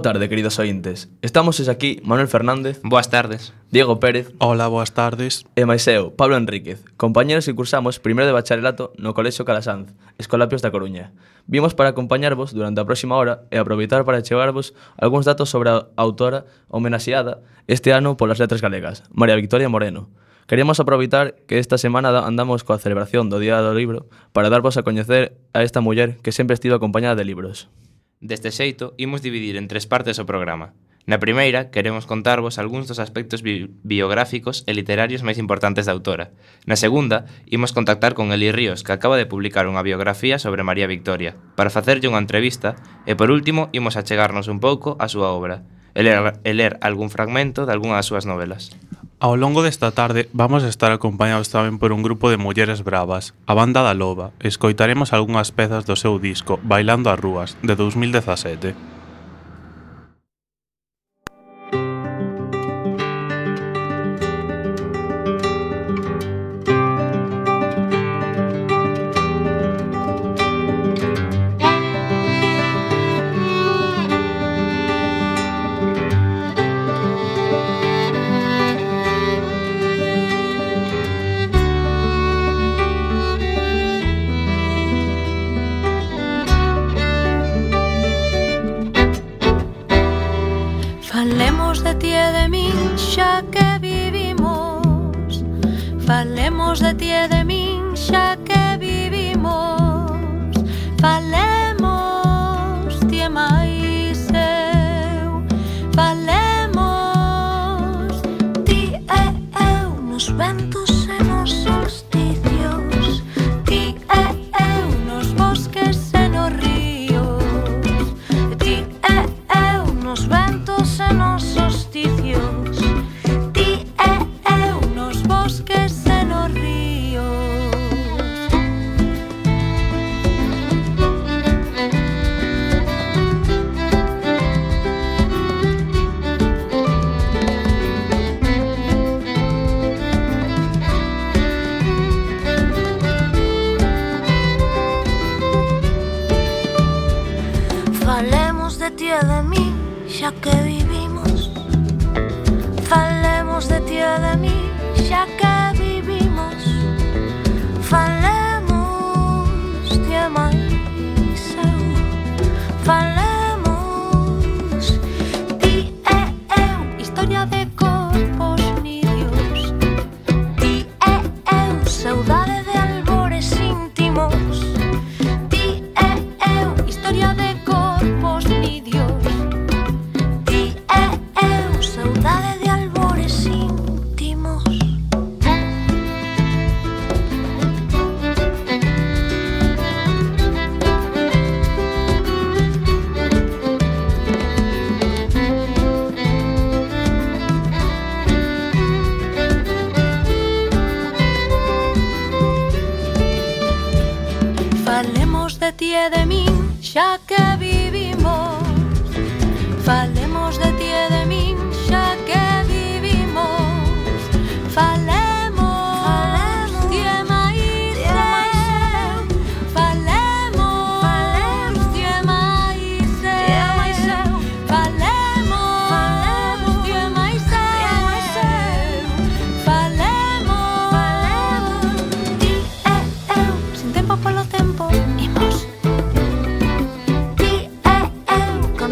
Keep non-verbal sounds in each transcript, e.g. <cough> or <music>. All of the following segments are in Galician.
Boa tarde, queridos ointes. Estamos hoxe aquí Manuel Fernández. Boas tardes. Diego Pérez. Hola, boas tardes. E máis eu, Pablo Enríquez, compañeros que cursamos primeiro de bacharelato no Colexio Calasanz, Escolapios da Coruña. Vimos para acompañarvos durante a próxima hora e aproveitar para chevarvos algúns datos sobre a autora homenaxeada este ano polas letras galegas, María Victoria Moreno. Queríamos aproveitar que esta semana andamos coa celebración do Día do Libro para darvos a coñecer a esta muller que sempre estivo acompañada de libros. Deste xeito, imos dividir en tres partes o programa. Na primeira, queremos contarvos algúns dos aspectos bi biográficos e literarios máis importantes da autora. Na segunda, imos contactar con Eli Ríos, que acaba de publicar unha biografía sobre María Victoria, para facerlle unha entrevista, e por último, imos achegarnos un pouco á súa obra, e ler, e ler algún fragmento de algunha das súas novelas. Ao longo desta tarde vamos estar acompañados tamén por un grupo de mulleres bravas, a banda da Loba. Escoitaremos algunhas pezas do seu disco Bailando as Rúas, de 2017. de mí.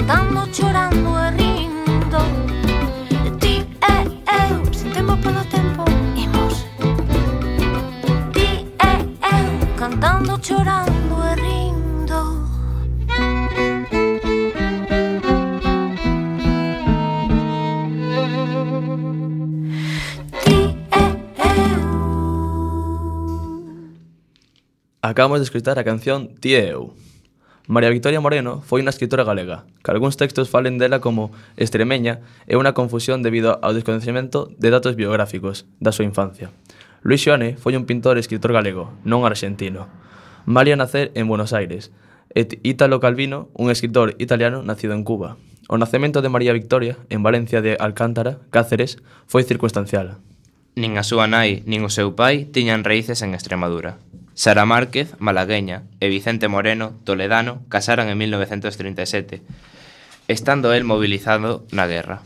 cantando, chorando e rindo ti e eu, sin tempo polo tempo, imos Ti e eu, cantando, chorando e rindo. Ti e eu Acabamos de escutar a canción Ti e eu. María Victoria Moreno foi unha escritora galega, que algúns textos falen dela como extremeña e unha confusión debido ao desconhecimento de datos biográficos da súa infancia. Luis Xoane foi un pintor e escritor galego, non argentino. Malia nacer en Buenos Aires, e Ítalo Calvino, un escritor italiano nacido en Cuba. O nacemento de María Victoria, en Valencia de Alcántara, Cáceres, foi circunstancial. Nin a súa nai, nin o seu pai tiñan raíces en Extremadura. Sara Márquez, malagueña, e Vicente Moreno, toledano, casaran en 1937, estando el mobilizado na guerra.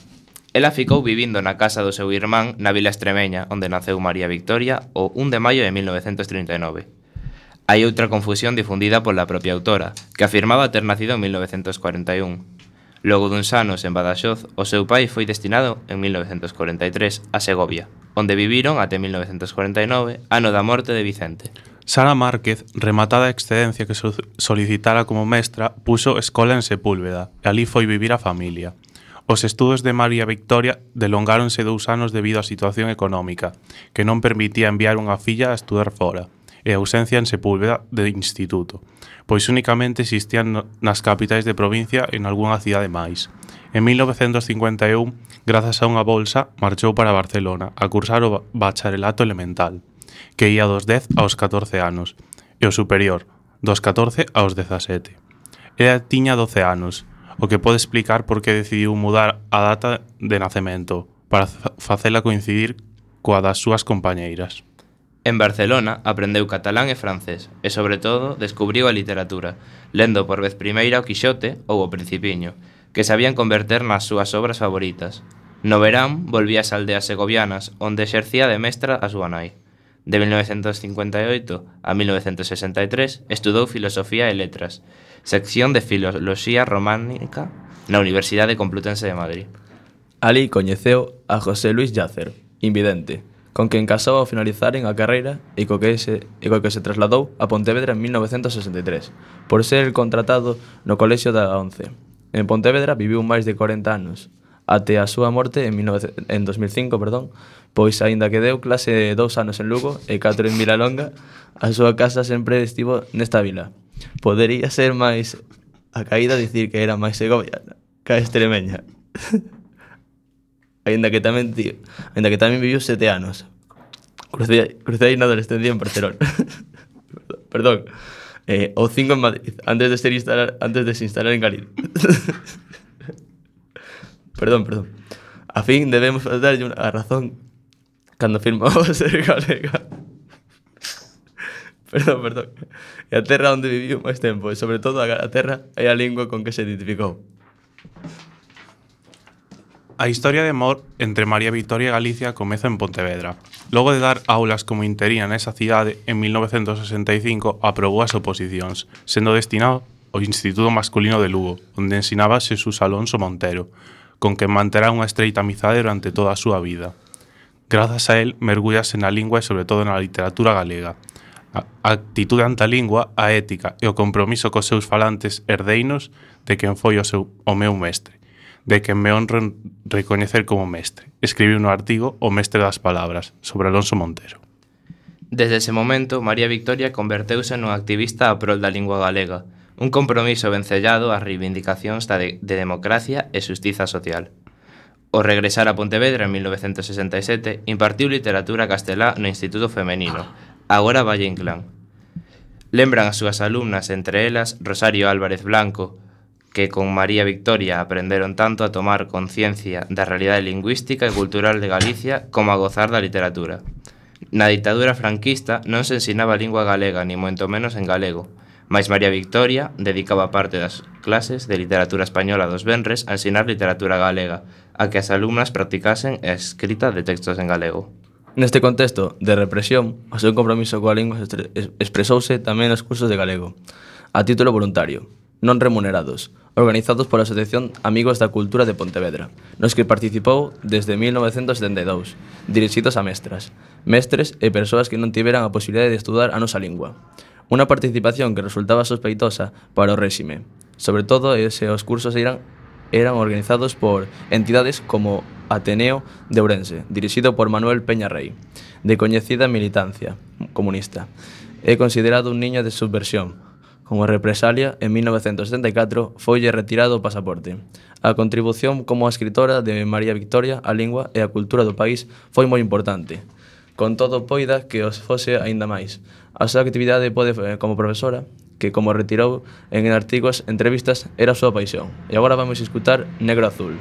Ela ficou vivindo na casa do seu irmán na vila extremeña, onde naceu María Victoria o 1 de maio de 1939. Hai outra confusión difundida pola propia autora, que afirmaba ter nacido en 1941, Logo duns anos en Badaxoz, o seu pai foi destinado en 1943 a Segovia, onde viviron até 1949, ano da morte de Vicente. Sara Márquez, rematada a excedencia que solicitara como mestra, puso escola en Sepúlveda, e ali foi vivir a familia. Os estudos de María Victoria delongáronse dous anos debido á situación económica, que non permitía enviar unha filla a estudar fora, e a ausencia en Sepúlveda de instituto, pois únicamente existían nas capitais de provincia en algunha cidade máis. En 1951, grazas a unha bolsa, marchou para Barcelona a cursar o bacharelato elemental que ía dos 10 aos 14 anos, e o superior, dos 14 aos 17. Ela tiña 12 anos, o que pode explicar por que decidiu mudar a data de nacemento, para facela coincidir coa das súas compañeiras. En Barcelona aprendeu catalán e francés, e sobre todo descubriu a literatura, lendo por vez primeira o Quixote ou o Principiño, que sabían converter nas súas obras favoritas. No verán volvía ás aldeas segovianas, onde exercía de mestra a súa nai. De 1958 a 1963 estudou Filosofía e Letras, sección de Filoloxía Románica na Universidade Complutense de Madrid. Ali coñeceu a José Luis Yácer, invidente, con quen casou ao finalizaren a carreira e co que se, e co que se trasladou a Pontevedra en 1963, por ser contratado no Colexio da Once. En Pontevedra viviu máis de 40 anos, até a súa morte en, 19, en 2005, perdón, pois aínda que deu clase dous anos en Lugo e catro en Vilalonga, a súa casa sempre estivo nesta vila. Podería ser máis a caída dicir que era máis segoviana que a extremeña. <laughs> aínda que tamén tío, aínda que tamén viviu sete anos. Crucei, crucei na adolescencia en Barcelona. <laughs> Perdón. Eh, o cinco en Madrid, antes de, ser instalar, antes de se instalar en Galicia. <laughs> perdón, perdón. A fin debemos darlle unha razón cando firmou <laughs> ser galega. perdón, perdón. E a terra onde viviu máis tempo e sobre todo a terra é a lingua con que se identificou. A historia de amor entre María Victoria e Galicia comeza en Pontevedra. Logo de dar aulas como interina nesa cidade, en 1965 aprobou as oposicións, sendo destinado ao Instituto Masculino de Lugo, onde ensinaba Xesús Alonso Montero, con quen manterá unha estreita amizade durante toda a súa vida. Grazas a el mergullase na lingua e sobre todo na literatura galega. A actitude ante a lingua, a ética e o compromiso cos seus falantes herdeinos de quen foi o, seu, o meu mestre, de quen me honro recoñecer como mestre. Escribiu no artigo O mestre das palabras, sobre Alonso Montero. Desde ese momento, María Victoria converteuse nun activista a prol da lingua galega, un compromiso vencellado ás reivindicacións da de, de democracia e xustiza social. Ao regresar a Pontevedra en 1967, impartiu literatura castelá no Instituto Femenino, agora Valle Inclán. Lembran as súas alumnas, entre elas, Rosario Álvarez Blanco, que con María Victoria aprenderon tanto a tomar conciencia da realidade lingüística e cultural de Galicia como a gozar da literatura. Na ditadura franquista non se ensinaba a lingua galega, ni moito menos en galego, mais María Victoria dedicaba parte das clases de literatura española dos venres a ensinar literatura galega, a que as alumnas practicasen a escrita de textos en galego. Neste contexto de represión, o seu compromiso coa lingua expresouse tamén nos cursos de galego, a título voluntario, non remunerados, organizados pola Asociación Amigos da Cultura de Pontevedra, nos que participou desde 1972, dirixidos a mestras, mestres e persoas que non tiveran a posibilidade de estudar a nosa lingua. Unha participación que resultaba sospeitosa para o réxime, sobre todo se os cursos eran eran organizados por entidades como Ateneo de Ourense, dirixido por Manuel Peña Rey, de coñecida militancia comunista, É considerado un niño de subversión. Como represalia, en 1974 folle retirado o pasaporte. A contribución como escritora de María Victoria á lingua e á cultura do país foi moi importante. Con todo, poida que os fose aínda máis. A súa actividade pode, eh, como profesora que, como retirou en artigos entrevistas, era a súa paixón. E agora vamos escutar Negro Azul.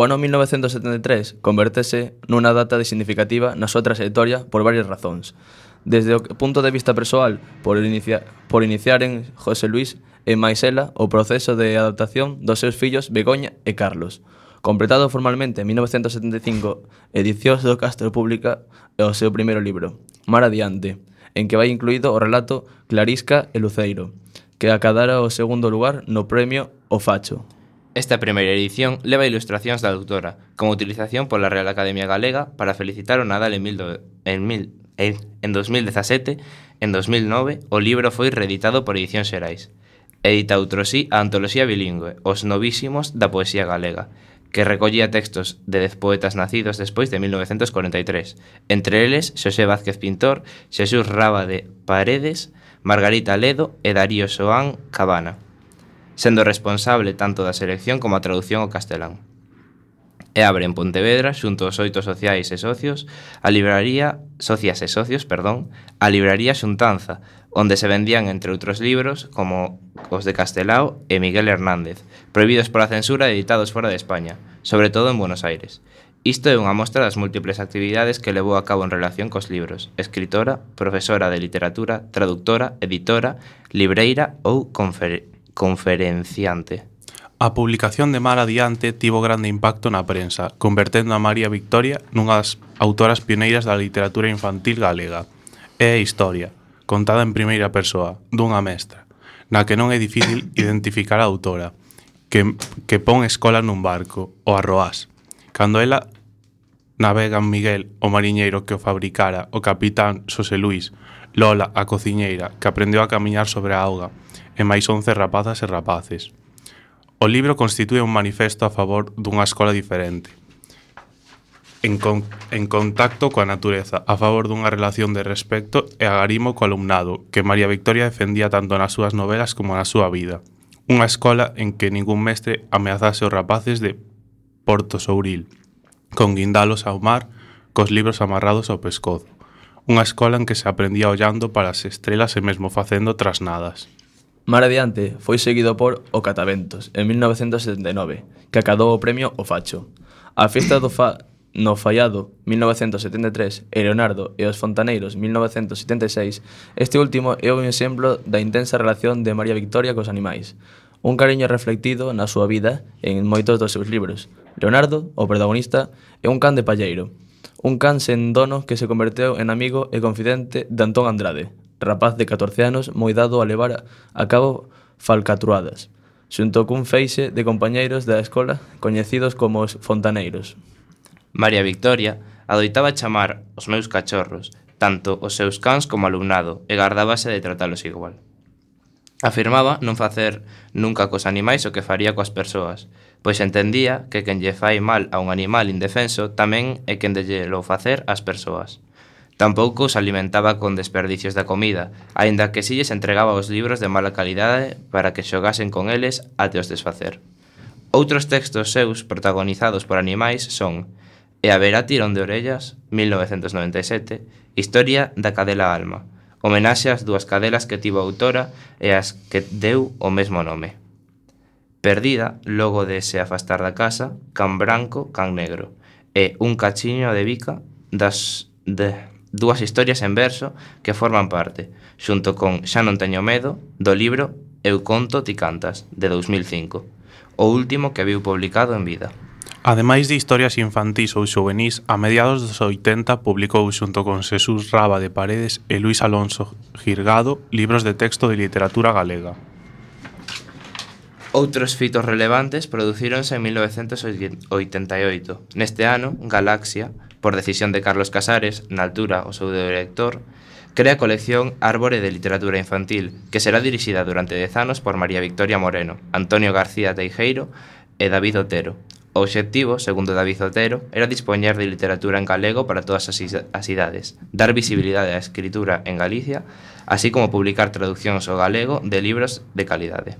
O ano 1973 convertese nunha data de significativa na súa trayectoria por varias razóns. Desde o punto de vista persoal, por, inicia, por iniciar en José Luis e Maisela o proceso de adaptación dos seus fillos Begoña e Carlos. Completado formalmente en 1975, Edicións do Castro publica o seu primeiro libro, Mar Adiante, en que vai incluído o relato Clarisca e Luceiro, que acadara o segundo lugar no premio O Facho, Esta primeira edición leva ilustracións da autora, como utilización pola Real Academia Galega para felicitar o Nadal en, mil do, en, mil, en, en 2017, en 2009 o libro foi reeditado por Edicións Xerais. Edita outro sí a antoloxía bilingüe, Os novísimos da poesía galega, que recollía textos de dez poetas nacidos despois de 1943, entre eles Xosé Vázquez Pintor, Xesús Raba de Paredes, Margarita Ledo e Darío Soán Cabana sendo responsable tanto da selección como a traducción ao castelán. E abre en Pontevedra, xunto aos oito sociais e socios, a libraría, socias e socios, perdón, a libraría Xuntanza, onde se vendían, entre outros libros, como os de Castelao e Miguel Hernández, prohibidos pola censura e editados fora de España, sobre todo en Buenos Aires. Isto é unha mostra das múltiples actividades que levou a cabo en relación cos libros, escritora, profesora de literatura, traductora, editora, libreira ou confer conferenciante. A publicación de Mar Adiante tivo grande impacto na prensa, convertendo a María Victoria nunha das autoras pioneiras da literatura infantil galega. É a historia, contada en primeira persoa, dunha mestra, na que non é difícil <coughs> identificar a autora, que, que pon escola nun barco, o Arroás. Cando ela navegan Miguel, o mariñeiro que o fabricara, o capitán Xosé Luis, Lola, a cociñeira, que aprendeu a camiñar sobre a auga, e máis 11 rapazas e rapaces. O libro constitúe un manifesto a favor dunha escola diferente, en, con, en contacto coa natureza, a favor dunha relación de respecto e agarimo co alumnado, que María Victoria defendía tanto nas súas novelas como na súa vida. Unha escola en que ningún mestre ameazase os rapaces de Porto Souril, con guindalos ao mar, cos libros amarrados ao pescozo. Unha escola en que se aprendía ollando para as estrelas e mesmo facendo trasnadas. Mar adiante foi seguido por O Cataventos en 1979, que acadou o premio O Facho. A festa do fa no Fallado 1973 e Leonardo e os Fontaneiros 1976, este último é un exemplo da intensa relación de María Victoria cos animais. Un cariño reflectido na súa vida en moitos dos seus libros. Leonardo, o protagonista, é un can de palleiro, un can sen dono que se converteu en amigo e confidente de Antón Andrade, rapaz de 14 anos moi dado a levar a cabo falcatruadas, xunto cun feixe de compañeiros da escola coñecidos como os fontaneiros. María Victoria adoitaba chamar os meus cachorros, tanto os seus cans como alumnado, e gardábase de tratalos igual. Afirmaba non facer nunca cos animais o que faría coas persoas, pois entendía que quen lle fai mal a un animal indefenso tamén é quen de lle lo facer ás persoas. Tampouco os alimentaba con desperdicios da comida, aínda que si lles entregaba os libros de mala calidade para que xogasen con eles até os desfacer. Outros textos seus protagonizados por animais son E haberá tirón de orellas, 1997, Historia da cadela alma, homenaxe ás dúas cadelas que tivo a autora e ás que deu o mesmo nome. Perdida, logo de se afastar da casa, Can branco, can negro, e Un cachiño de bica das de dúas historias en verso que forman parte, xunto con Xa non teño medo, do libro Eu conto ti cantas, de 2005, o último que viu publicado en vida. Ademais de historias infantís ou xuvenís, a mediados dos 80 publicou xunto con Xesús Raba de Paredes e Luis Alonso Girgado libros de texto de literatura galega. Outros fitos relevantes producíronse en 1988. Neste ano, Galaxia por decisión de Carlos Casares, na altura o seu director, crea a colección Árbore de Literatura Infantil, que será dirixida durante 10 anos por María Victoria Moreno, Antonio García Teijeiro e David Otero. O obxectivo, segundo David Otero, era dispoñer de literatura en galego para todas as idades, dar visibilidade á escritura en Galicia, así como publicar traduccións ao galego de libros de calidade.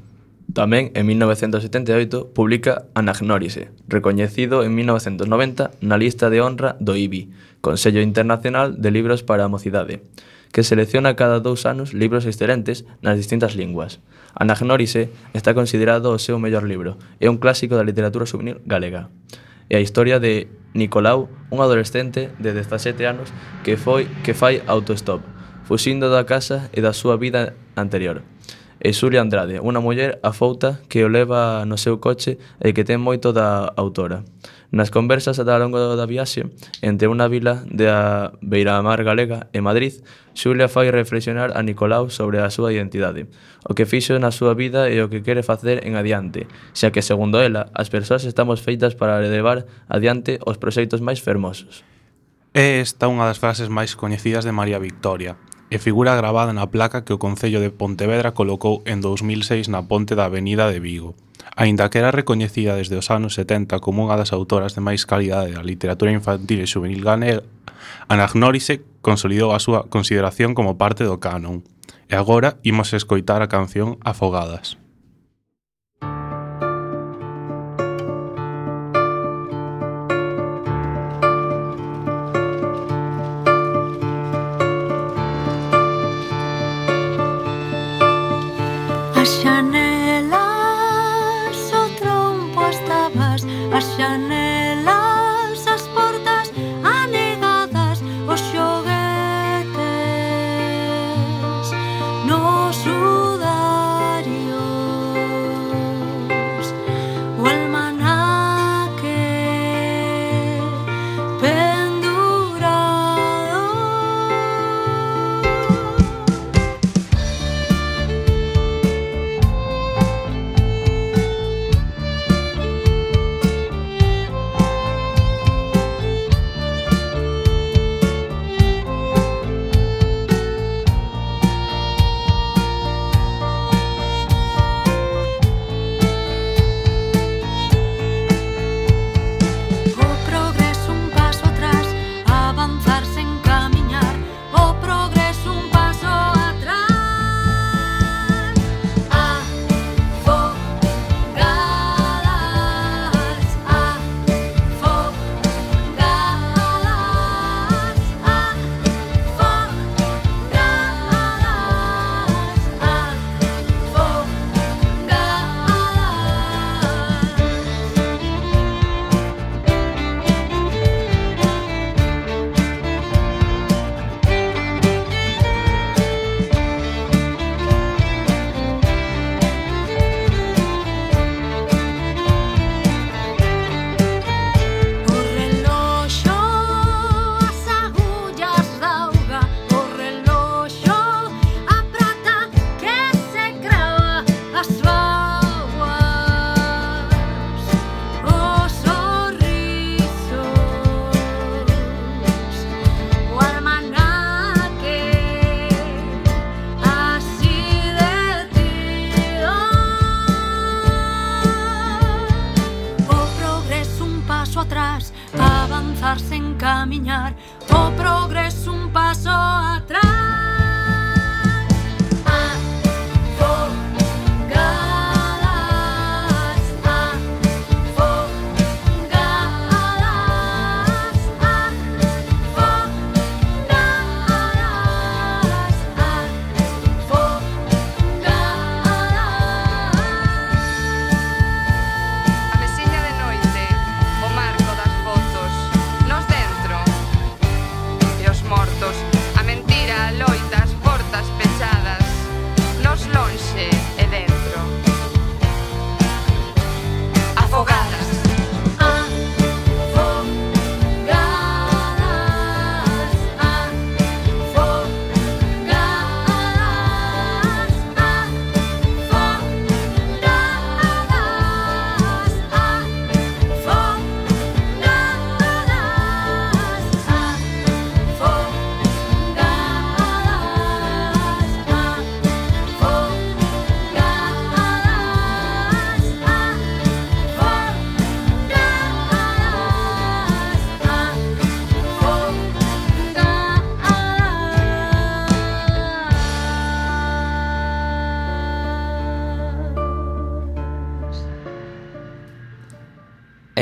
Tamén, en 1978, publica Anagnórise, recoñecido en 1990 na lista de honra do IBI, Consello Internacional de Libros para a Mocidade, que selecciona cada dous anos libros excelentes nas distintas linguas. Anagnórise está considerado o seu mellor libro, é un clásico da literatura juvenil galega. É a historia de Nicolau, un adolescente de 17 anos que foi que fai autostop, fuxindo da casa e da súa vida anterior e Xulia Andrade, unha muller afouta que o leva no seu coche e que ten moito da autora. Nas conversas ata ao longo da viaxe, entre unha vila da Beiramar Galega e Madrid, Xulia fai reflexionar a Nicolau sobre a súa identidade, o que fixo na súa vida e o que quere facer en adiante, xa que, segundo ela, as persoas estamos feitas para levar adiante os proxectos máis fermosos. É esta unha das frases máis coñecidas de María Victoria, e figura gravada na placa que o Concello de Pontevedra colocou en 2006 na ponte da Avenida de Vigo. Aínda que era recoñecida desde os anos 70 como unha das autoras de máis calidade da literatura infantil e juvenil galega, Anagnórise consolidou a súa consideración como parte do canon. E agora imos escoitar a canción Afogadas.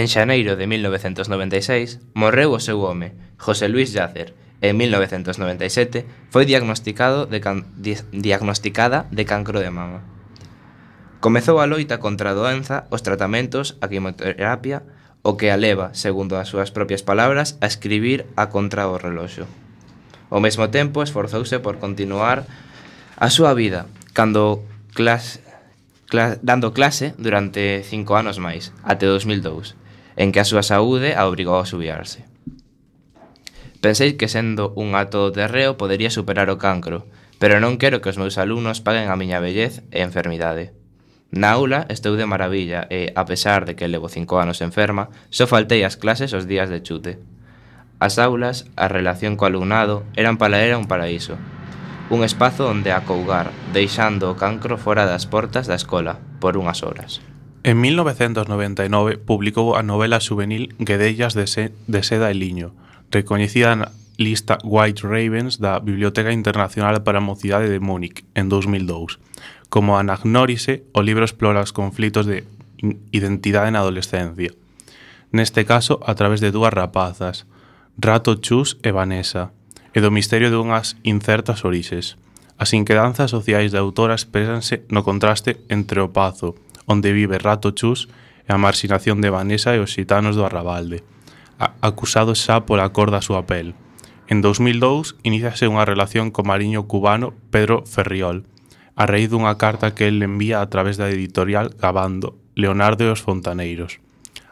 xaneiro de 1996 morreu o seu home, José Luis Yacer, en 1997 foi diagnosticado de can... Di... diagnosticada de cancro de mama. Comezou a loita contra a doenza, os tratamentos, a quimioterapia, o que a leva, segundo as súas propias palabras, a escribir a contra o reloxo. Ao mesmo tempo, esforzouse por continuar a súa vida, cando clas... Clas... dando clase durante cinco anos máis, até 2002, en que a súa saúde a obrigou a subiarse. Pensei que sendo un ato de terreo podería superar o cancro, pero non quero que os meus alumnos paguen a miña vellez e enfermidade. Na aula estou de maravilla e, a pesar de que levo cinco anos enferma, só faltei ás clases os días de chute. As aulas, a relación co alumnado, eran para era un paraíso. Un espazo onde acougar, deixando o cancro fora das portas da escola, por unhas horas. En 1999 publicou a novela juvenil Guedellas de, se, de Seda e Liño, recoñecida na lista White Ravens da Biblioteca Internacional para a Mocidade de Múnich en 2002. Como anagnórise, o libro explora os conflitos de identidade na adolescencia. Neste caso, a través de dúas rapazas, Rato Chus e Vanessa, e do misterio dunhas incertas orixes. As inquedanzas sociais da autora expresanse no contraste entre o pazo, onde vive Rato Chus e a marxinación de Vanessa e os xitanos do Arrabalde, acusados xa pola cor da súa pel. En 2002, iníciase unha relación co mariño cubano Pedro Ferriol, a raíz dunha carta que el envía a través da editorial Gabando, Leonardo e os Fontaneiros.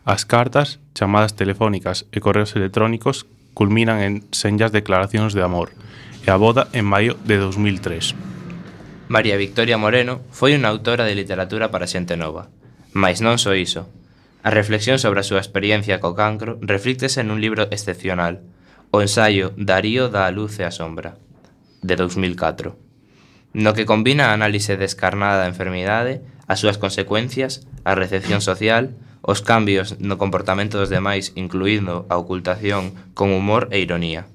As cartas, chamadas telefónicas e correos electrónicos culminan en senllas declaracións de amor e a boda en maio de 2003. María Victoria Moreno foi unha autora de literatura para xente nova. Mais non só iso. A reflexión sobre a súa experiencia co cancro reflíctese nun libro excepcional, o ensaio Darío da luz e a sombra, de 2004, no que combina a análise descarnada da enfermidade, as súas consecuencias, a recepción social, os cambios no comportamento dos demais, incluindo a ocultación, con humor e ironía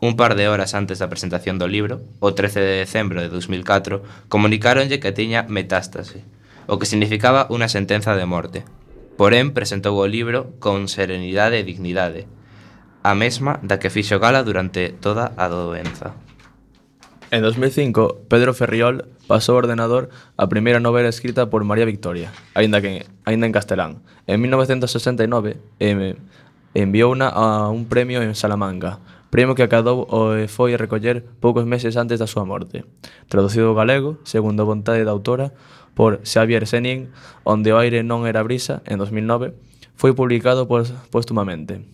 un par de horas antes da presentación do libro, o 13 de decembro de 2004, comunicáronlle que tiña metástase, o que significaba unha sentenza de morte. Porén, presentou o libro con serenidade e dignidade, a mesma da que fixo gala durante toda a doenza. En 2005, Pedro Ferriol pasou ao ordenador a primeira novela escrita por María Victoria, aínda que aínda en castelán. En 1969 eh, enviou a un premio en Salamanca, premio que acadou o e foi recoller poucos meses antes da súa morte. Traducido ao galego, segundo a vontade da autora, por Xavier Senin, onde o aire non era brisa, en 2009, foi publicado póstumamente.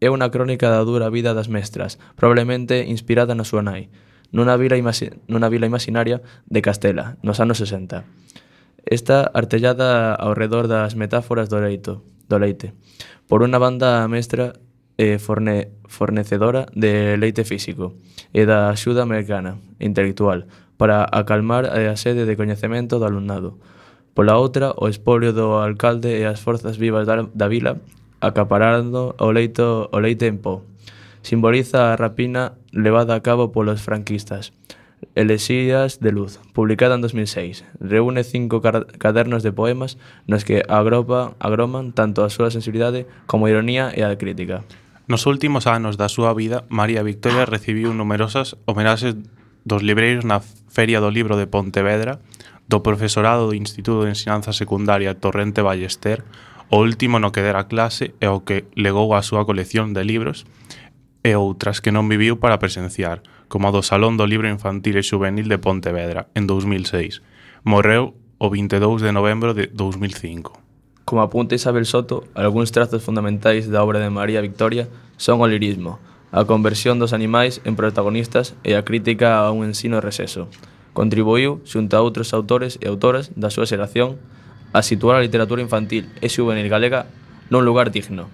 É unha crónica da dura vida das mestras, probablemente inspirada na súa nai, nunha vila, nunha vila imaginaria de Castela, nos anos 60. Está artellada ao redor das metáforas do leito, do leite. Por unha banda, a mestra e forne, fornecedora de leite físico e da axuda americana intelectual para acalmar a sede de coñecemento do alumnado. Pola outra, o espolio do alcalde e as forzas vivas da, da vila acaparando o, leito, o leite en pó. Simboliza a rapina levada a cabo polos franquistas. Elexías de Luz, publicada en 2006. Reúne cinco cadernos de poemas nos que agropa, agroman tanto a súa sensibilidade como a ironía e a crítica. Nos últimos anos da súa vida, María Victoria recibiu numerosas homenaxes dos libreiros na Feria do Libro de Pontevedra, do profesorado do Instituto de Ensinanza Secundaria Torrente Ballester, o último no que dera clase e o que legou a súa colección de libros, e outras que non viviu para presenciar, como a do Salón do Libro Infantil e Juvenil de Pontevedra, en 2006. Morreu o 22 de novembro de 2005. Como apunta Isabel Soto, algúns trazos fundamentais da obra de María Victoria son o lirismo, a conversión dos animais en protagonistas e a crítica a un ensino receso. Contribuiu, xunto a outros autores e autoras da súa xeración, a situar a literatura infantil e juvenil galega nun lugar digno,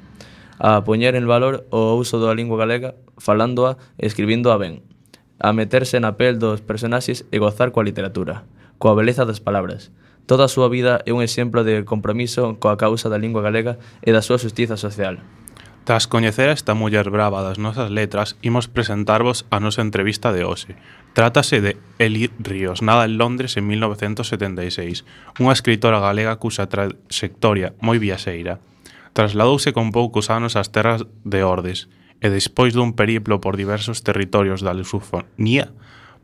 a poñer en valor o uso da lingua galega, falándoa e escribíndoa ben, a meterse na pel dos personaxes e gozar coa literatura, coa beleza das palabras, Toda a súa vida é un exemplo de compromiso coa causa da lingua galega e da súa justiza social. Tras coñecer esta muller brava das nosas letras, imos presentarvos a nosa entrevista de hoxe. Trátase de Eli Ríos, nada en Londres en 1976, unha escritora galega cusa trayectoria moi viaxeira. Trasladouse con poucos anos ás terras de Ordes, e despois dun periplo por diversos territorios da lusofonía,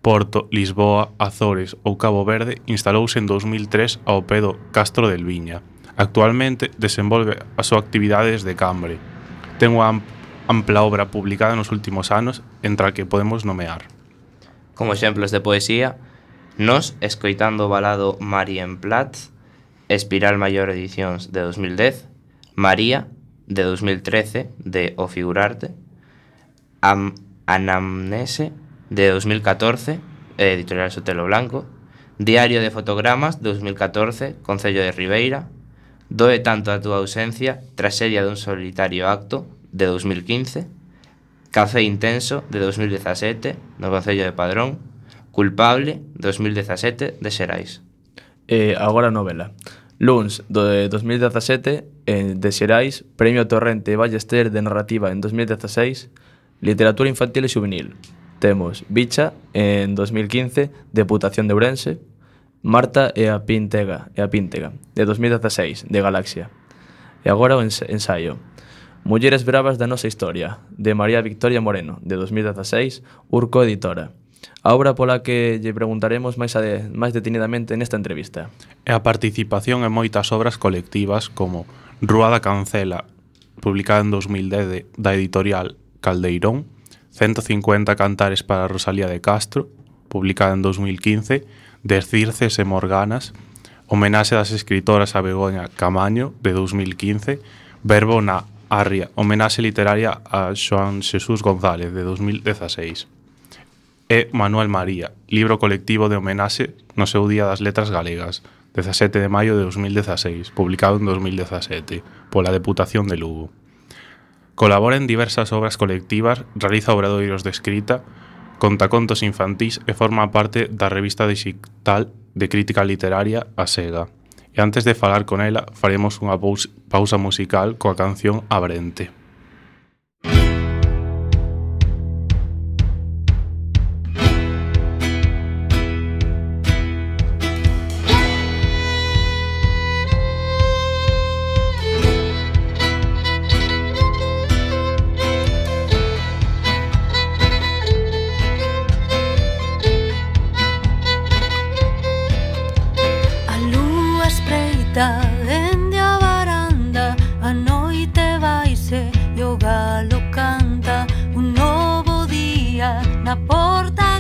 Porto, Lisboa, Azores ou Cabo Verde instalouse en 2003 ao pé do Castro del Viña. Actualmente desenvolve a súa actividade desde Cambre. Ten unha ampla obra publicada nos últimos anos entre a que podemos nomear. Como exemplos de poesía, Nos, escoitando o balado Marien Platz, Espiral Maior Edicións de 2010, María, de 2013, de O Figurarte, Am Anamnese, de 2014, eh, editorial Sotelo Blanco, Diario de fotogramas 2014, Concello de Ribeira, Doe tanto a túa ausencia, traxedia dun solitario acto de 2015, Café intenso de 2017, no Concello de Padrón, Culpable 2017 de Xerais. E agora a novela. Luns do de 2017 en eh, de Xerais, Premio Torrente Ballester de Narrativa en 2016, Literatura Infantil e Juvenil. Temos Bicha en 2015, Deputación de Ourense, Marta e a Pintega, e a Píntega, de 2016, de Galaxia. E agora o ensaio. Mulleres bravas da nosa historia, de María Victoria Moreno, de 2016, Urco Editora. A obra pola que lle preguntaremos máis, ade, máis detenidamente nesta entrevista. E a participación en moitas obras colectivas como Rúa da Cancela, publicada en 2010 de, da editorial Caldeirón, 150 cantares para Rosalía de Castro, publicada en 2015, Descirces e Morganas, homenaxe das escritoras a Begoña Camaño, de 2015, Verbo na Arria, homenaxe literaria a Joan Xesús González, de 2016 e Manuel María, libro colectivo de homenaxe no seu Día das Letras Galegas, 17 de maio de 2016, publicado en 2017, pola Deputación de Lugo. Colabora en diversas obras colectivas, realiza obradoiros de escrita, conta contos infantís e forma parte da revista digital de crítica literaria A Sega. E antes de falar con ela, faremos unha pausa musical coa canción Abrente. Música la porta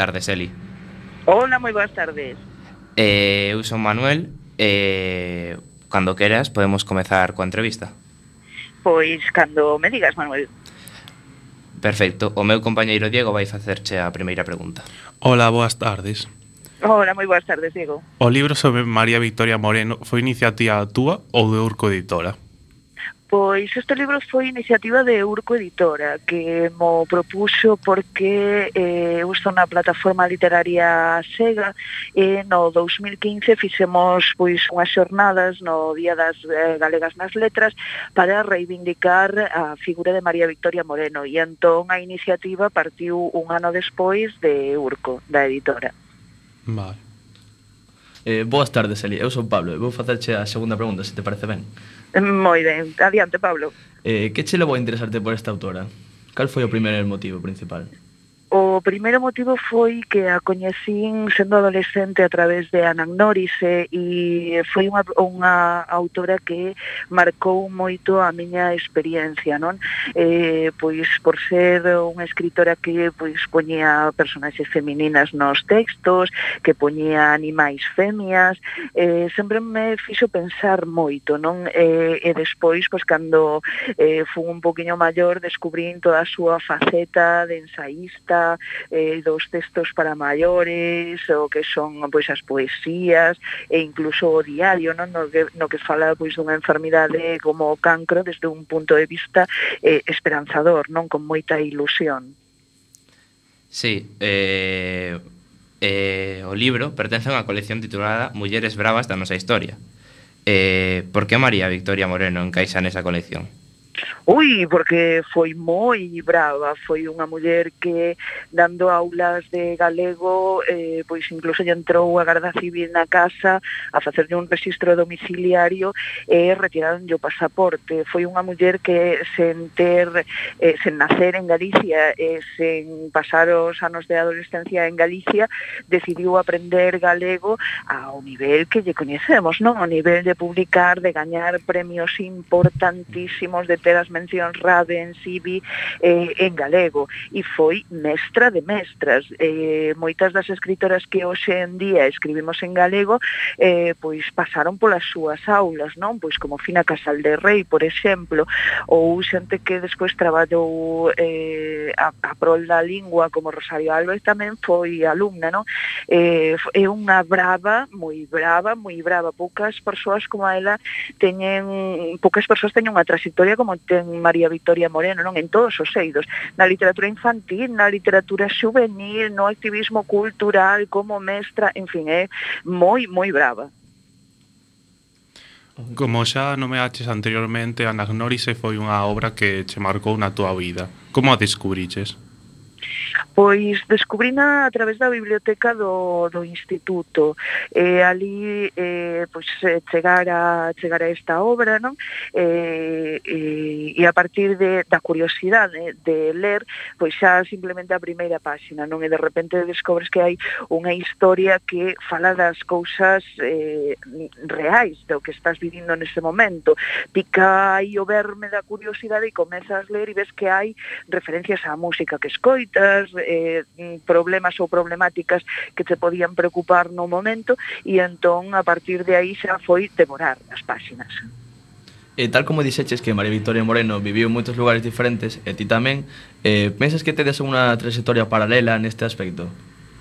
tardes, Eli. Hola, moi boas tardes. Eh, eu son Manuel. Eh, cando queras podemos comezar coa entrevista. Pois cando me digas, Manuel. Perfecto. O meu compañeiro Diego vai facerche a primeira pregunta. Hola, boas tardes. Hola, moi boas tardes, Diego. O libro sobre María Victoria Moreno foi iniciativa túa ou de Urco Editora? Pois este libro foi iniciativa de Urco Editora, que mo propuxo porque eh, eu estou na plataforma literaria Sega e no 2015 fixemos pois unhas xornadas no Día das eh, Galegas nas Letras para reivindicar a figura de María Victoria Moreno e entón a iniciativa partiu un ano despois de Urco, da editora. Vale. Eh, boas tardes, Eli. Eu son Pablo e vou facerche a segunda pregunta, se te parece ben. Moi ben, adiante Pablo. Eh, que che levou a interesarte por esta autora? Cal foi o primeiro motivo principal? O primeiro motivo foi que a coñecín sendo adolescente a través de Anagnorise e foi unha, unha autora que marcou moito a miña experiencia, non? Eh, pois por ser unha escritora que pois poñía personaxes femininas nos textos, que poñía animais femias, eh, sempre me fixo pensar moito, non? Eh, e despois, pois cando eh, fun un poquinho maior, descubrín toda a súa faceta de ensaísta, eh, dos textos para maiores, o que son pois as poesías e incluso o diario, non? No que, no que fala pois dunha enfermidade como o cancro desde un punto de vista eh, esperanzador, non con moita ilusión. Sí, eh, eh, o libro pertence a unha colección titulada Mulleres Bravas da nosa historia. Eh, por que María Victoria Moreno encaixa nesa colección? Ui, porque foi moi brava, foi unha muller que dando aulas de galego, eh, pois incluso lle entrou a Garda Civil na casa a facerlle un registro domiciliario e eh, retiraronlle o pasaporte. Foi unha muller que sen ter, eh, sen nacer en Galicia, eh, sen pasar os anos de adolescencia en Galicia, decidiu aprender galego ao nivel que lle coñecemos, non? Ao nivel de publicar, de gañar premios importantísimos, de ter as mencións en Sibi eh, en galego. E foi mestra de mestras. Eh, moitas das escritoras que hoxe en día escribimos en galego eh, pois pasaron polas súas aulas non? Pois como Fina Casal de Rei por exemplo ou xente que despois traballou eh, a, a prol da lingua como Rosario Álvarez tamén foi alumna non? Eh, é unha brava moi brava, moi brava. Poucas persoas como ela teñen poucas persoas teñen unha trayectoria como ten María Victoria Moreno, non? En todos os eidos, na literatura infantil, na literatura juvenil, no activismo cultural, como mestra, en fin, é moi, moi brava. Como xa nomeaches anteriormente, Anagnórise foi unha obra que che marcou na túa vida. Como a descubriches? Pois descubrina a través da biblioteca do, do instituto. E pois, eh, ali eh, pois, chegar, a, chegar a esta obra non? Eh, e, e a partir de, da curiosidade de ler pois xa simplemente a primeira páxina non? E de repente descobres que hai unha historia que fala das cousas eh, reais do que estás vivindo nese momento. Pica aí o verme da curiosidade e comezas a ler e ves que hai referencias á música que escoitas eh, problemas ou problemáticas que te podían preocupar no momento e entón a partir de aí xa foi devorar as páxinas. E tal como dixeches que María Victoria Moreno viviu en moitos lugares diferentes e ti tamén, eh, pensas que tedes unha trayectoria paralela neste aspecto?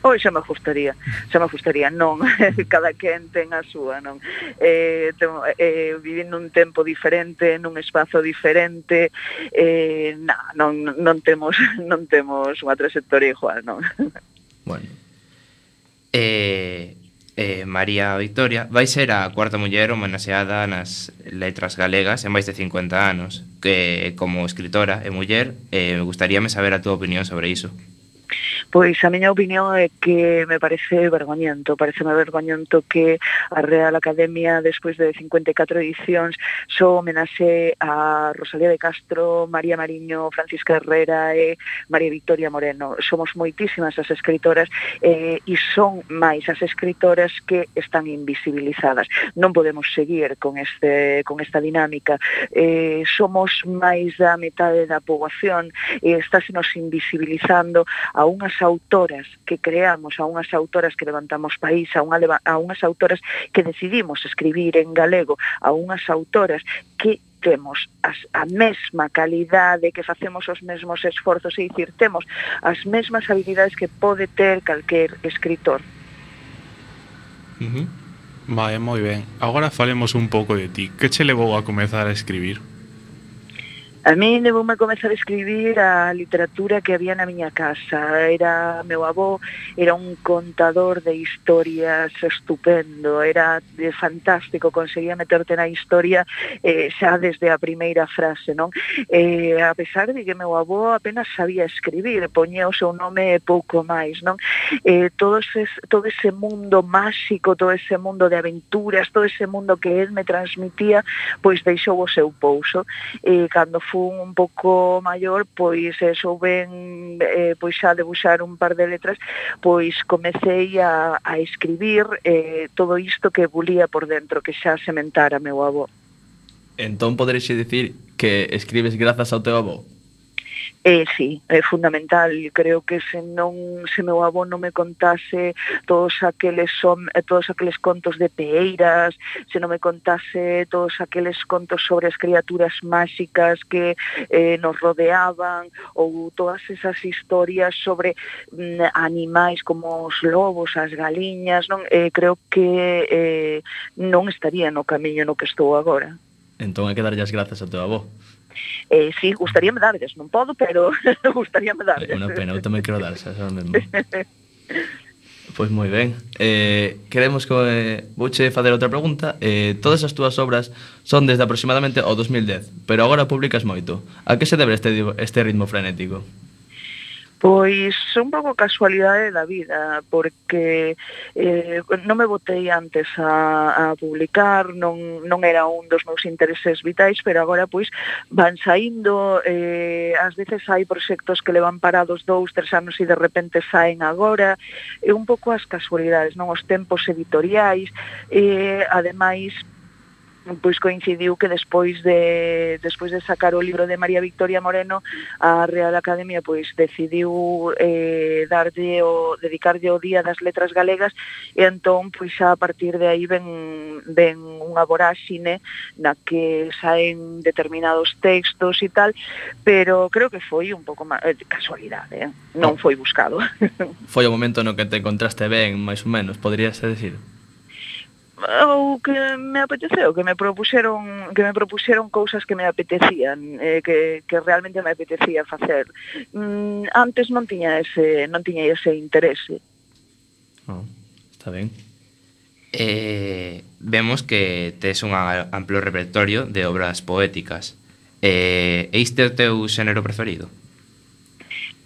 Oi, xa me gustaría, xa me gustaría, non, <laughs> cada quen ten a súa, non? Eh, ten, eh, vivindo un tempo diferente, nun espazo diferente, eh, na, non, non temos <laughs> non temos unha trayectoria igual, non? Bueno. Eh, eh, María Victoria vai ser a cuarta muller homenaxeada nas letras galegas en máis de 50 anos, que como escritora e muller, eh, me gustaríame saber a túa opinión sobre iso. Pois a miña opinión é que me parece vergoñento, parece vergoñento que a Real Academia despois de 54 edicións só homenaxe a Rosalía de Castro, María Mariño, Francisca Herrera e María Victoria Moreno. Somos moitísimas as escritoras eh, e son máis as escritoras que están invisibilizadas. Non podemos seguir con este con esta dinámica. Eh, somos máis da metade da poboación e eh, estásenos invisibilizando a unhas autoras que creamos, a unhas autoras que levantamos país, a, unha, a unhas autoras que decidimos escribir en galego, a unhas autoras que temos as, a mesma calidade, que facemos os mesmos esforzos, e dicir, temos as mesmas habilidades que pode ter calquer escritor. Uh -huh. Vale, moi ben. Agora falemos un pouco de ti. Que che levou a comezar a escribir? A mí levoume a comezar a escribir a literatura que había na miña casa. Era meu avó, era un contador de historias estupendo, era de fantástico, conseguía meterte na historia eh, xa desde a primeira frase, non? Eh, a pesar de que meu avó apenas sabía escribir, poñía o seu nome pouco máis, non? Eh, todo, ese, todo ese mundo máxico, todo ese mundo de aventuras, todo ese mundo que él me transmitía, pois deixou o seu pouso. Eh, cando fui fun un pouco maior, pois eh, souben eh, pois xa debuxar un par de letras, pois comecei a, a escribir eh, todo isto que bulía por dentro, que xa sementara meu avó. Entón poderexe dicir que escribes grazas ao teu avó? Eh, sí, é fundamental, creo que se non se meu avó non me contase todos aqueles son, eh, todos aqueles contos de peeiras, se non me contase todos aqueles contos sobre as criaturas máxicas que eh, nos rodeaban ou todas esas historias sobre mm, animais como os lobos, as galiñas, non eh, creo que eh, non estaría no camiño no que estou agora. Entón hai que darlle as grazas a teu avó. Eh, sí, gustaríame darlles, non podo, pero <laughs> gustaríame darlles. Unha pena, eu tamén quero darse, xa mesmo. <laughs> Pois moi ben. Eh, queremos que eh, vouche facer outra pregunta. Eh, todas as túas obras son desde aproximadamente o 2010, pero agora publicas moito. A que se debe este, este ritmo frenético? Pois un pouco casualidade da vida, porque eh, non me botei antes a, a publicar, non, non era un dos meus intereses vitais, pero agora pois van saindo, eh, ás veces hai proxectos que levan parados dous, tres anos e de repente saen agora, é un pouco as casualidades, non? Os tempos editoriais, e eh, ademais pois coincidiu que despois de despois de sacar o libro de María Victoria Moreno, a Real Academia pois decidiu eh darlle o dedicarlle o Día das Letras Galegas e entón pois xa a partir de aí ven ven unha voráxine na que saen determinados textos e tal, pero creo que foi un pouco máis eh, casualidade, eh? non ah. foi buscado. <laughs> Foi o momento no que te encontraste ben, máis ou menos, poderías decir ou que me apeteceu, que me propuxeron que me propuxeron cousas que me apetecían, eh, que, que realmente me apetecía facer. Mm, antes non tiña ese non tiña ese interese. Oh, está ben. Eh, vemos que tes un amplo repertorio de obras poéticas. Eh, e este é o teu xénero preferido?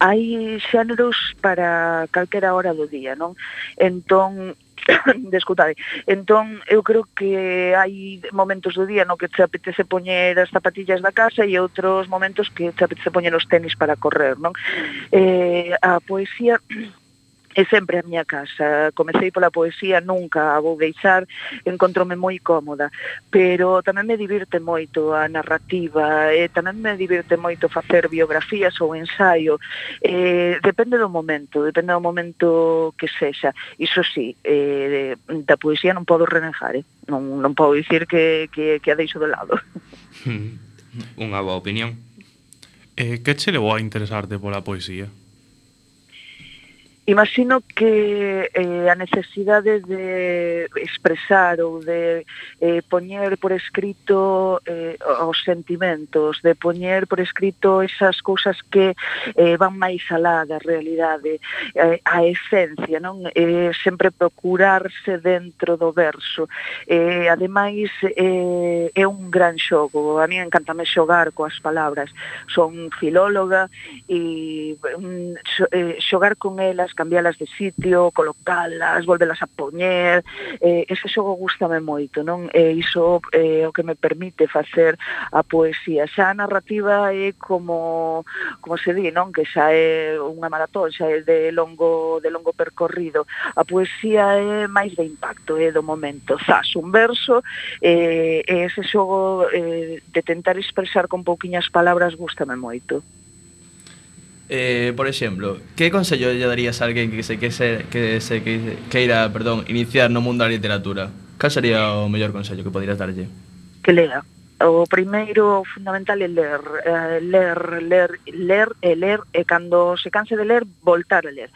hai xéneros para calquera hora do día, non? Entón, <laughs> desculpade. Entón, eu creo que hai momentos do día no que te apetece poñer as zapatillas da casa e outros momentos que te apetece poñer os tenis para correr, non? Eh, a poesía é sempre a miña casa. Comecei pola poesía, nunca a vou deixar, encontrome moi cómoda, pero tamén me divirte moito a narrativa, e tamén me divirte moito facer biografías ou ensaio. Eh, depende do momento, depende do momento que sexa. Iso sí, eh, da poesía non podo renegar, eh? non, non podo dicir que, que, que a deixo de lado. <laughs> Unha boa opinión. Eh, que che levou a interesarte pola poesía? Imagino que eh, a necesidade de expresar ou de eh, poñer por escrito eh, os sentimentos, de poñer por escrito esas cousas que eh, van máis alá da realidade, eh, a esencia, non? Eh, sempre procurarse dentro do verso. Eh, ademais, eh, é un gran xogo. A mí encantame xogar coas palabras. Son filóloga e mm, eh, xogar con elas cousas, cambialas de sitio, colocalas, volvelas a poñer, eh, ese xogo gustame moito, non? E iso é eh, o que me permite facer a poesía. Xa a narrativa é como, como se di, non? Que xa é unha maratón, xa é de longo, de longo percorrido. A poesía é máis de impacto, é do momento. Zas, un verso, eh, e ese xogo eh, de tentar expresar con pouquiñas palabras gustame moito. Eh, por exemplo, que consello lle darías a alguén que se que se, que se que queira, perdón, iniciar no mundo da literatura? Cal sería o mellor consello que poderías darlle? Que lea. O primeiro fundamental é ler, eh, ler, ler, ler e ler, e cando se canse de ler, voltar a ler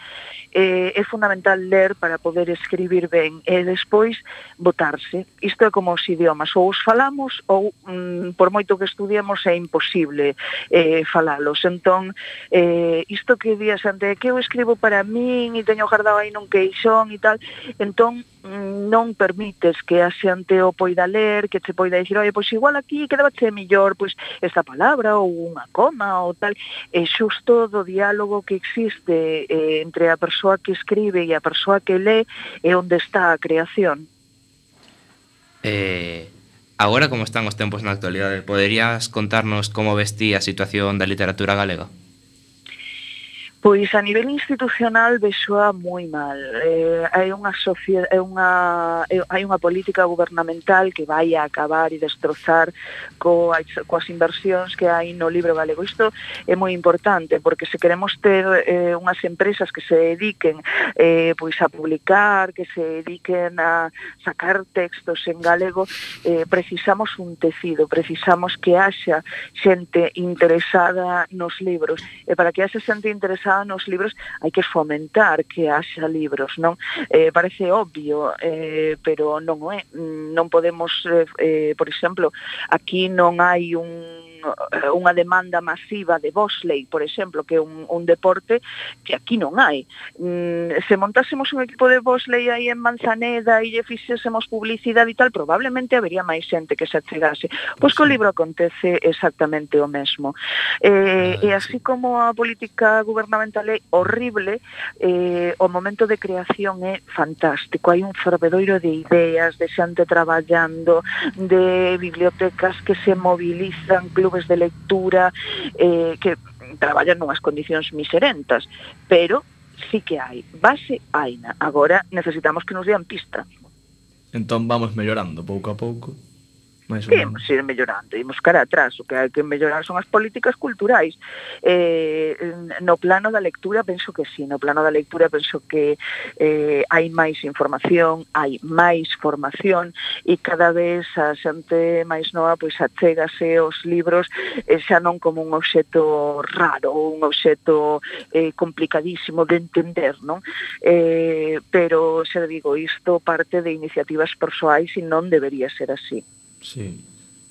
eh, é fundamental ler para poder escribir ben e despois votarse. Isto é como os idiomas, ou os falamos ou mm, por moito que estudiemos é imposible eh, falalos. Entón, eh, isto que días ante que eu escribo para min e teño guardado aí nun queixón e tal, entón non permites que a xente o poida ler, que che poida dicir, oi, pois igual aquí quedabache mellor pois esta palabra ou unha coma ou tal, é xusto do diálogo que existe eh, entre a persoa que escribe e a persoa que lé é onde está a creación. Eh, agora como están os tempos na actualidade, poderías contarnos como vestía a situación da literatura galega? Pois a nivel institucional vexoa moi mal. Eh, hai unha é unha eh, hai unha política gubernamental que vai a acabar e destrozar coas, coas inversións que hai no libro galego. Isto é moi importante porque se queremos ter eh, unhas empresas que se dediquen eh, pois a publicar, que se dediquen a sacar textos en galego, eh, precisamos un tecido, precisamos que haxa xente interesada nos libros. E para que haxa xente interesada xa nos libros hai que fomentar que haxa libros, non? Eh, parece obvio, eh, pero non o é. Mm, non podemos, eh, eh, por exemplo, aquí non hai un Eh, unha demanda masiva de vosley, por exemplo, que é un, un deporte que aquí non hai. Mm, se montásemos un equipo de vosley aí en Manzaneda e lle fixésemos publicidade e tal, probablemente habería máis xente que se achegase. Pois co libro acontece exactamente o mesmo. Eh, ah, e así como a política gubernamental é horrible, eh, o momento de creación é fantástico. Hai un fervedoiro de ideas, de xente traballando, de bibliotecas que se movilizan, clubes clubes de lectura eh, que traballan nunhas condicións miserentas, pero sí que hai, base haina. Agora necesitamos que nos dean pista. Entón vamos mellorando pouco a pouco. Mais que imos ir mellorando, imos cara atrás, o que hai que mellorar son as políticas culturais. Eh, no plano da lectura penso que sí, no plano da lectura penso que eh, hai máis información, hai máis formación e cada vez a xente máis nova pois achégase os libros eh, xa non como un obxeto raro, un obxeto eh, complicadísimo de entender, non? Eh, pero, xa digo, isto parte de iniciativas persoais e non debería ser así. Sí.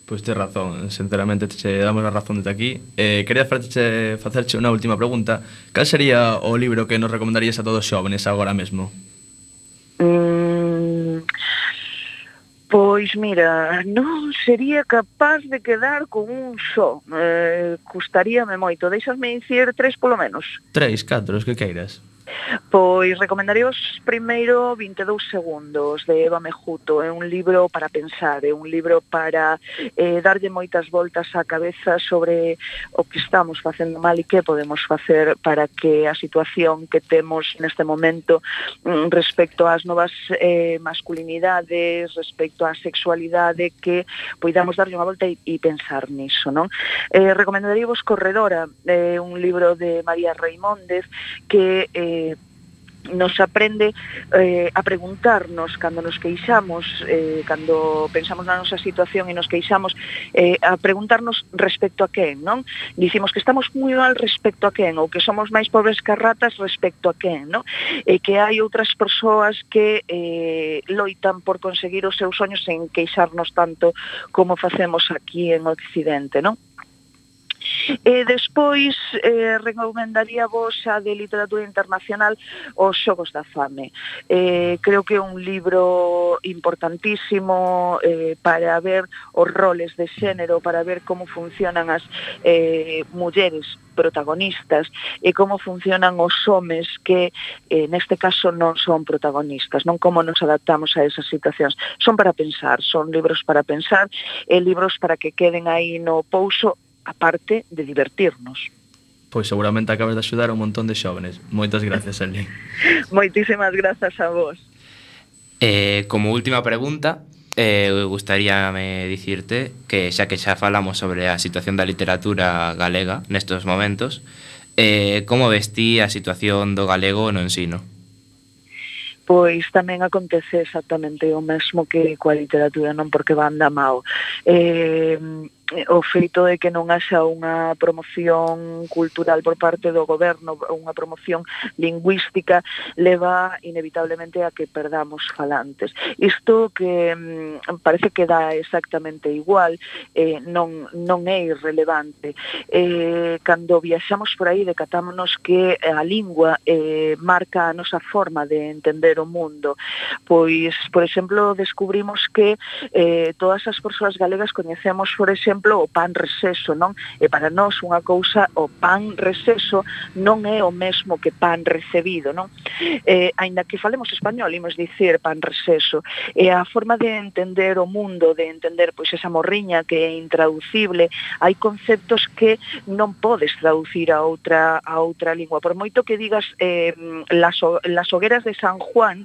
Pois pues tes razón, sinceramente che damos a razón desde aquí. Eh, quería facerche, facerche unha última pregunta. Cal sería o libro que nos recomendarías a todos os xóvenes agora mesmo? Mm, pois mira, non sería capaz de quedar con un só. Eh, custaríame moito. Deixasme dicir tres polo menos. Tres, catro, os que queiras. Pois recomendaríos primeiro 22 segundos de Eva Mejuto, é un libro para pensar, é un libro para eh, darlle moitas voltas á cabeza sobre o que estamos facendo mal e que podemos facer para que a situación que temos neste momento mm, respecto ás novas eh, masculinidades, respecto á sexualidade, que poidamos darlle unha volta e, e pensar niso, non? Eh, recomendaríos Corredora, eh, un libro de María Reimóndez que eh, nos aprende eh, a preguntarnos cando nos queixamos, eh, cando pensamos na nosa situación e nos queixamos, eh, a preguntarnos respecto a quen, non? Dicimos que estamos moi mal respecto a quen, ou que somos máis pobres que ratas respecto a quen, non? E que hai outras persoas que eh, loitan por conseguir os seus sonhos sen queixarnos tanto como facemos aquí en Occidente, non? E despois eh, recomendaría vos a de literatura internacional Os Xogos da Fame. Eh, creo que é un libro importantísimo eh, para ver os roles de xénero, para ver como funcionan as eh, mulleres protagonistas e como funcionan os homes que eh, neste caso non son protagonistas, non como nos adaptamos a esas situacións. Son para pensar, son libros para pensar e libros para que queden aí no pouso aparte de divertirnos. Pois seguramente acabas de axudar un montón de xóvenes. Moitas gracias, Eli. <laughs> Moitísimas grazas a vos. Eh, como última pregunta, eh, gustaríame dicirte que xa que xa falamos sobre a situación da literatura galega nestos momentos, eh, como vestí a situación do galego no ensino? pois tamén acontece exactamente o mesmo que coa literatura, non porque van da mao. Eh, Eh, o feito de que non haxa unha promoción cultural por parte do goberno, unha promoción lingüística, leva inevitablemente a que perdamos falantes. Isto que mm, parece que dá exactamente igual, eh, non, non é irrelevante. Eh, cando viaxamos por aí, decatámonos que a lingua eh, marca a nosa forma de entender o mundo. Pois, por exemplo, descubrimos que eh, todas as persoas galegas coñecemos, por exemplo, exemplo, o pan receso, non? E para nós unha cousa, o pan receso non é o mesmo que pan recebido, non? Eh, aínda que falemos español, imos dicir pan receso. E a forma de entender o mundo, de entender pois esa morriña que é intraducible, hai conceptos que non podes traducir a outra a outra lingua. Por moito que digas eh, las, las hogueras de San Juan,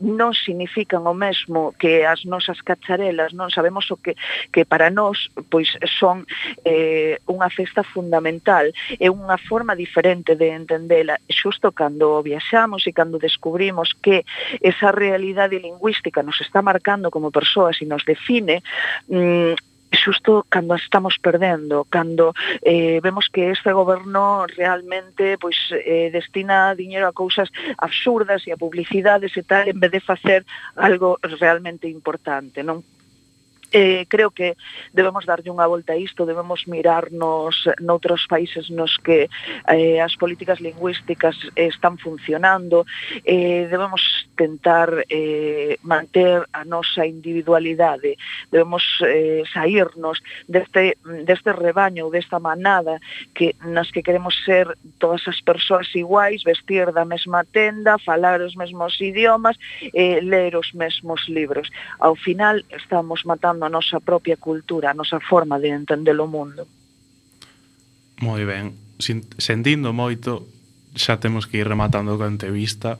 non significan o mesmo que as nosas cacharelas, non? Sabemos o que, que para nós pois son eh, unha festa fundamental, é unha forma diferente de entendela, xusto cando viaxamos e cando descubrimos que esa realidade lingüística nos está marcando como persoas e nos define, mm, xusto cando estamos perdendo, cando eh, vemos que este goberno realmente pois eh, destina diñeiro a cousas absurdas e a publicidades e tal en vez de facer algo realmente importante, non? Eh, creo que debemos darlle unha volta a isto, debemos mirarnos noutros países nos que eh, as políticas lingüísticas están funcionando, eh, debemos tentar eh, manter a nosa individualidade, debemos eh, sairnos deste, deste rebaño, desta manada que nas que queremos ser todas as persoas iguais, vestir da mesma tenda, falar os mesmos idiomas, eh, ler os mesmos libros. Ao final estamos matando a nosa propia cultura, a nosa forma de entender o mundo. Moi ben. Sentindo moito, xa temos que ir rematando a entrevista.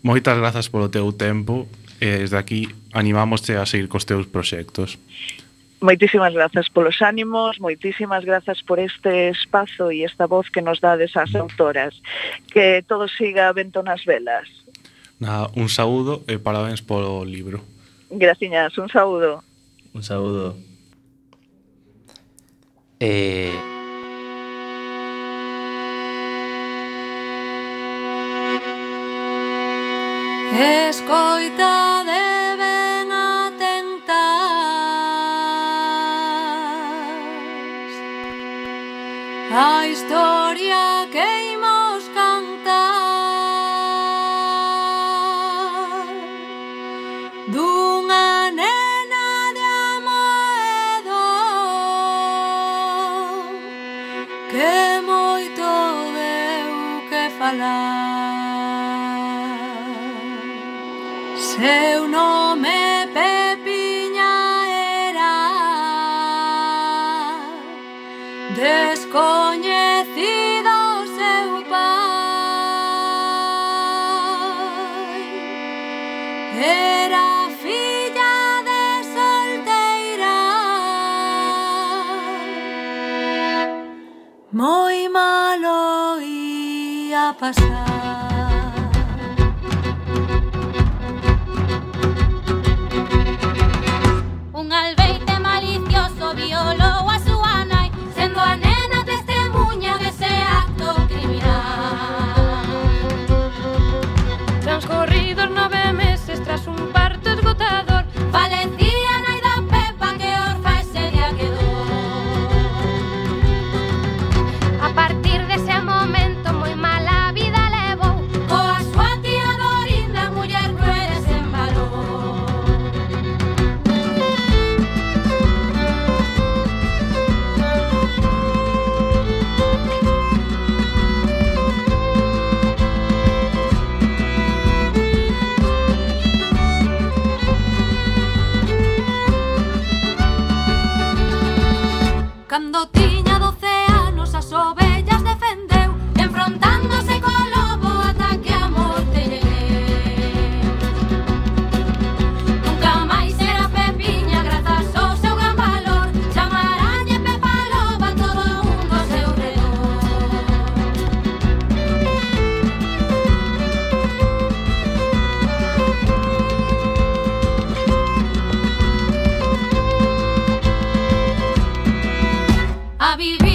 Moitas grazas polo teu tempo e desde aquí animámoste a seguir cos teus proxectos. Moitísimas grazas polos ánimos, moitísimas grazas por este espazo e esta voz que nos dades ás autoras. Que todo siga vento nas velas. Nada, un saúdo e parabéns polo libro. Graciñas, un saúdo. Un saúdo. Eh... Escoita de ben atentas A historia seu nome Pepiña era. Descoñecido seu pai. Era filla de solteira. Moi malo ia pasar. buscando ti. I'll be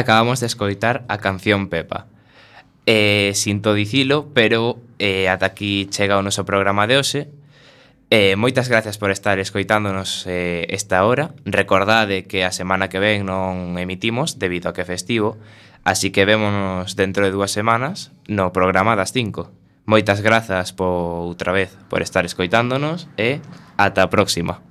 Acabamos de escoitar a canción Pepa. Eh, sinto dicilo, pero eh, ata aquí chega o noso programa de hoxe. Eh, moitas gracias por estar escoitándonos eh, esta hora. Recordade que a semana que ven non emitimos debido a que festivo, así que vémonos dentro de dúas semanas no programa das 5. Moitas grazas por outra vez por estar escoitándonos e ata a próxima.